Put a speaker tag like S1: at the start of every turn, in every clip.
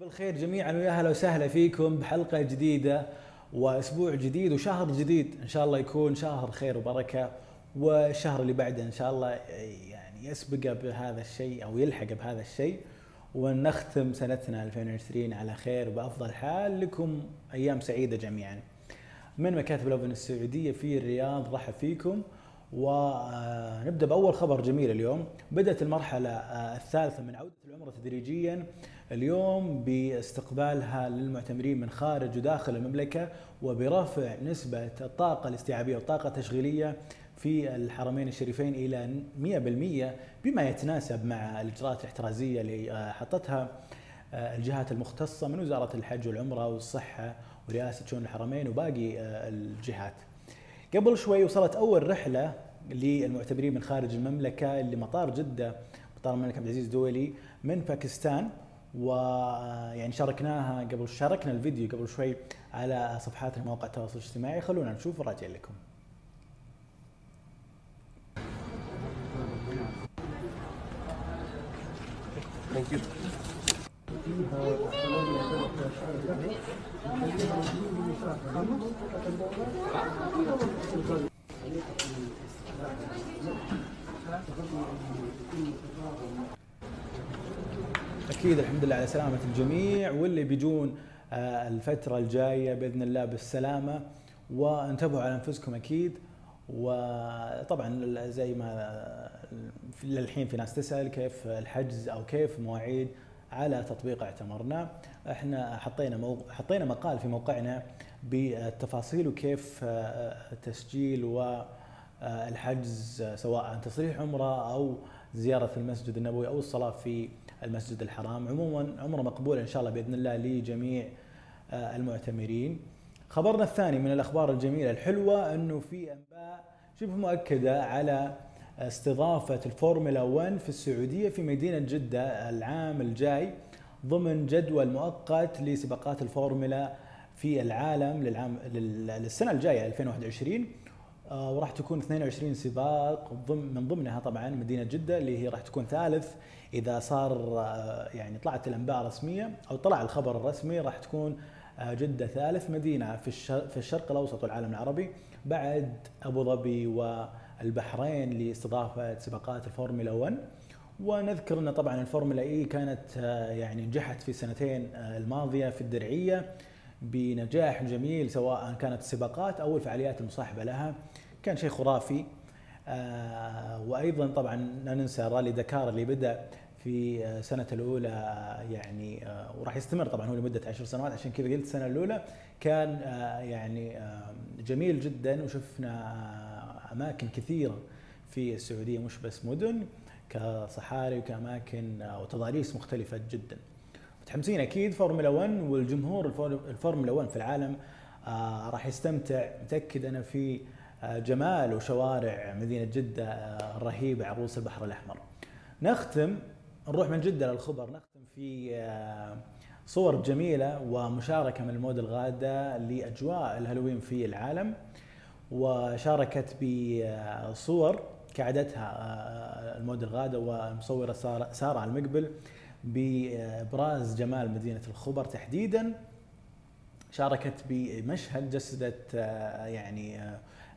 S1: بالخير جميعا ويا هلا وسهلا فيكم بحلقة جديدة وأسبوع جديد وشهر جديد. إن شاء الله يكون شهر خير وبركة والشهر اللي بعده إن شاء الله يعني يسبق بهذا الشيء أو يلحق بهذا الشيء. ونختم سنتنا 2020 على خير بافضل حال. لكم أيام سعيدة جميعا. من مكاتب الاوفن السعودية في الرياض رحب فيكم. ونبدأ بأول خبر جميل اليوم بدأت المرحلة الثالثة من عودة العمرة تدريجيا اليوم باستقبالها للمعتمرين من خارج وداخل المملكة وبرفع نسبة الطاقة الاستيعابية والطاقة التشغيلية في الحرمين الشريفين إلى 100% بما يتناسب مع الإجراءات الاحترازية اللي حطتها الجهات المختصة من وزارة الحج والعمرة والصحة ورئاسة شؤون الحرمين وباقي الجهات. قبل شوي وصلت أول رحلة للمعتمرين من خارج المملكة لمطار جدة مطار الملك عبد العزيز دولي من باكستان ويعني شاركناها قبل شاركنا الفيديو قبل شوي على صفحات مواقع التواصل الاجتماعي خلونا نشوف وراجع لكم.
S2: Thank you.
S1: أكيد الحمد لله على سلامة الجميع واللي بيجون الفترة الجاية بإذن الله بالسلامة. وانتبهوا على أنفسكم أكيد. وطبعا زي ما للحين في ناس تسأل كيف الحجز أو كيف مواعيد على تطبيق اعتمرنا إحنا حطينا. حطينا مقال في موقعنا بالتفاصيل وكيف التسجيل والحجز سواء تصريح عمرة أو زيارة المسجد النبوي أو الصلاة في المسجد الحرام عموما عمرة مقبولة إن شاء الله بإذن الله لجميع المعتمرين خبرنا الثاني من الأخبار الجميلة الحلوة إنه في أنباء شبه مؤكدة على استضافة الفورمولا 1 في السعودية في مدينة جدة العام الجاي ضمن جدول مؤقت لسباقات الفورمولا في العالم للعام للسنة الجاية 2021 وراح تكون 22 سباق من ضمنها طبعا مدينة جدة اللي هي راح تكون ثالث. إذا صار يعني طلعت الأنباء رسميه أو طلع الخبر الرسمي راح تكون جدة ثالث مدينة في الشرق الأوسط والعالم العربي بعد أبو ظبي والبحرين لاستضافة سباقات الفورمولا 1 ونذكر إن طبعا الفورمولا E كانت يعني نجحت في السنتين الماضية في الدرعية بنجاح جميل سواء كانت السباقات أو الفعاليات المصاحبة لها. كان شيء خرافي. وأيضا طبعا لا ننسى رالي دكار اللي بدأ في سنة الأولى يعني وراح يستمر طبعا هو لمدة عشر سنوات. عشان كذا قلت السنة الأولى كان يعني جميل جدا. وشفنا أماكن كثيرة في السعودية مش بس مدن كصحاري وكأماكن وتضاريس مختلفة جدا. متحمسين أكيد فورمولا 1 والجمهور الفورمولا 1 في العالم راح يستمتع. متأكد أنا في جمال وشوارع مدينة جدة الرهيبة عروس البحر الأحمر. نختم نروح من جدة للخبر. نختم في صور جميلة ومشاركة من المود الغادة لأجواء الهالوين في العالم. وشاركت بصور كعادتها المود الغادة والمصورة سارة المقبل بإبراز جمال مدينة الخبر تحديدا. شاركت بمشهد جسدت يعني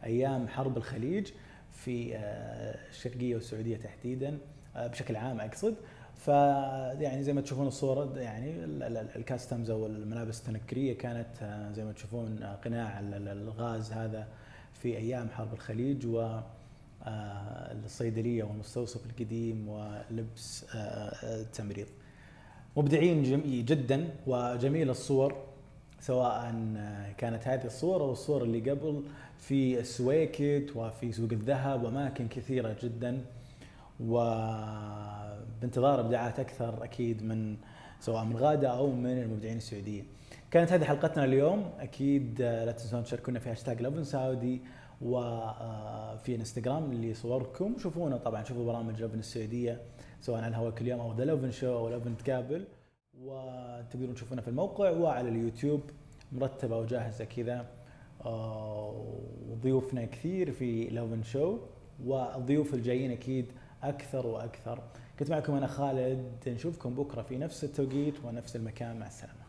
S1: أيام حرب الخليج في الشرقية والسعودية تحديدا بشكل عام أقصد. فيعني زي ما تشوفون الصورة يعني الكاستمز أو الملابس التنكرية كانت زي ما تشوفون قناع الغاز هذا في أيام حرب الخليج و الصيدلية والمستوصف القديم ولبس التمريض. مبدعين جدا وجميل الصور سواء كانت هذه الصور أو الصور اللي قبل في السويكت وفي سوق الذهب وأماكن كثيرة جدا وبانتظار إبداعات أكثر أكيد من سواء من غادة أو من المبدعين السعوديين. كانت هذه حلقتنا اليوم. أكيد لا تنسون تشاركونا في هاشتاج لافن سعودي وفي انستغرام اللي صوركم شوفونا طبعا شوفوا برامج لافن السعودية سواء على الهواء كل يوم أو ذا لافن شو أو لافن تقابل وتقدرون تشوفونا في الموقع وعلى اليوتيوب. مرتبة وجاهزه كذا. وضيوفنا كثير في لافن شو والضيوف الجايين أكيد أكثر وأكثر. كنت معكم أنا خالد نشوفكم بكرة في نفس التوقيت ونفس المكان. مع السلامة.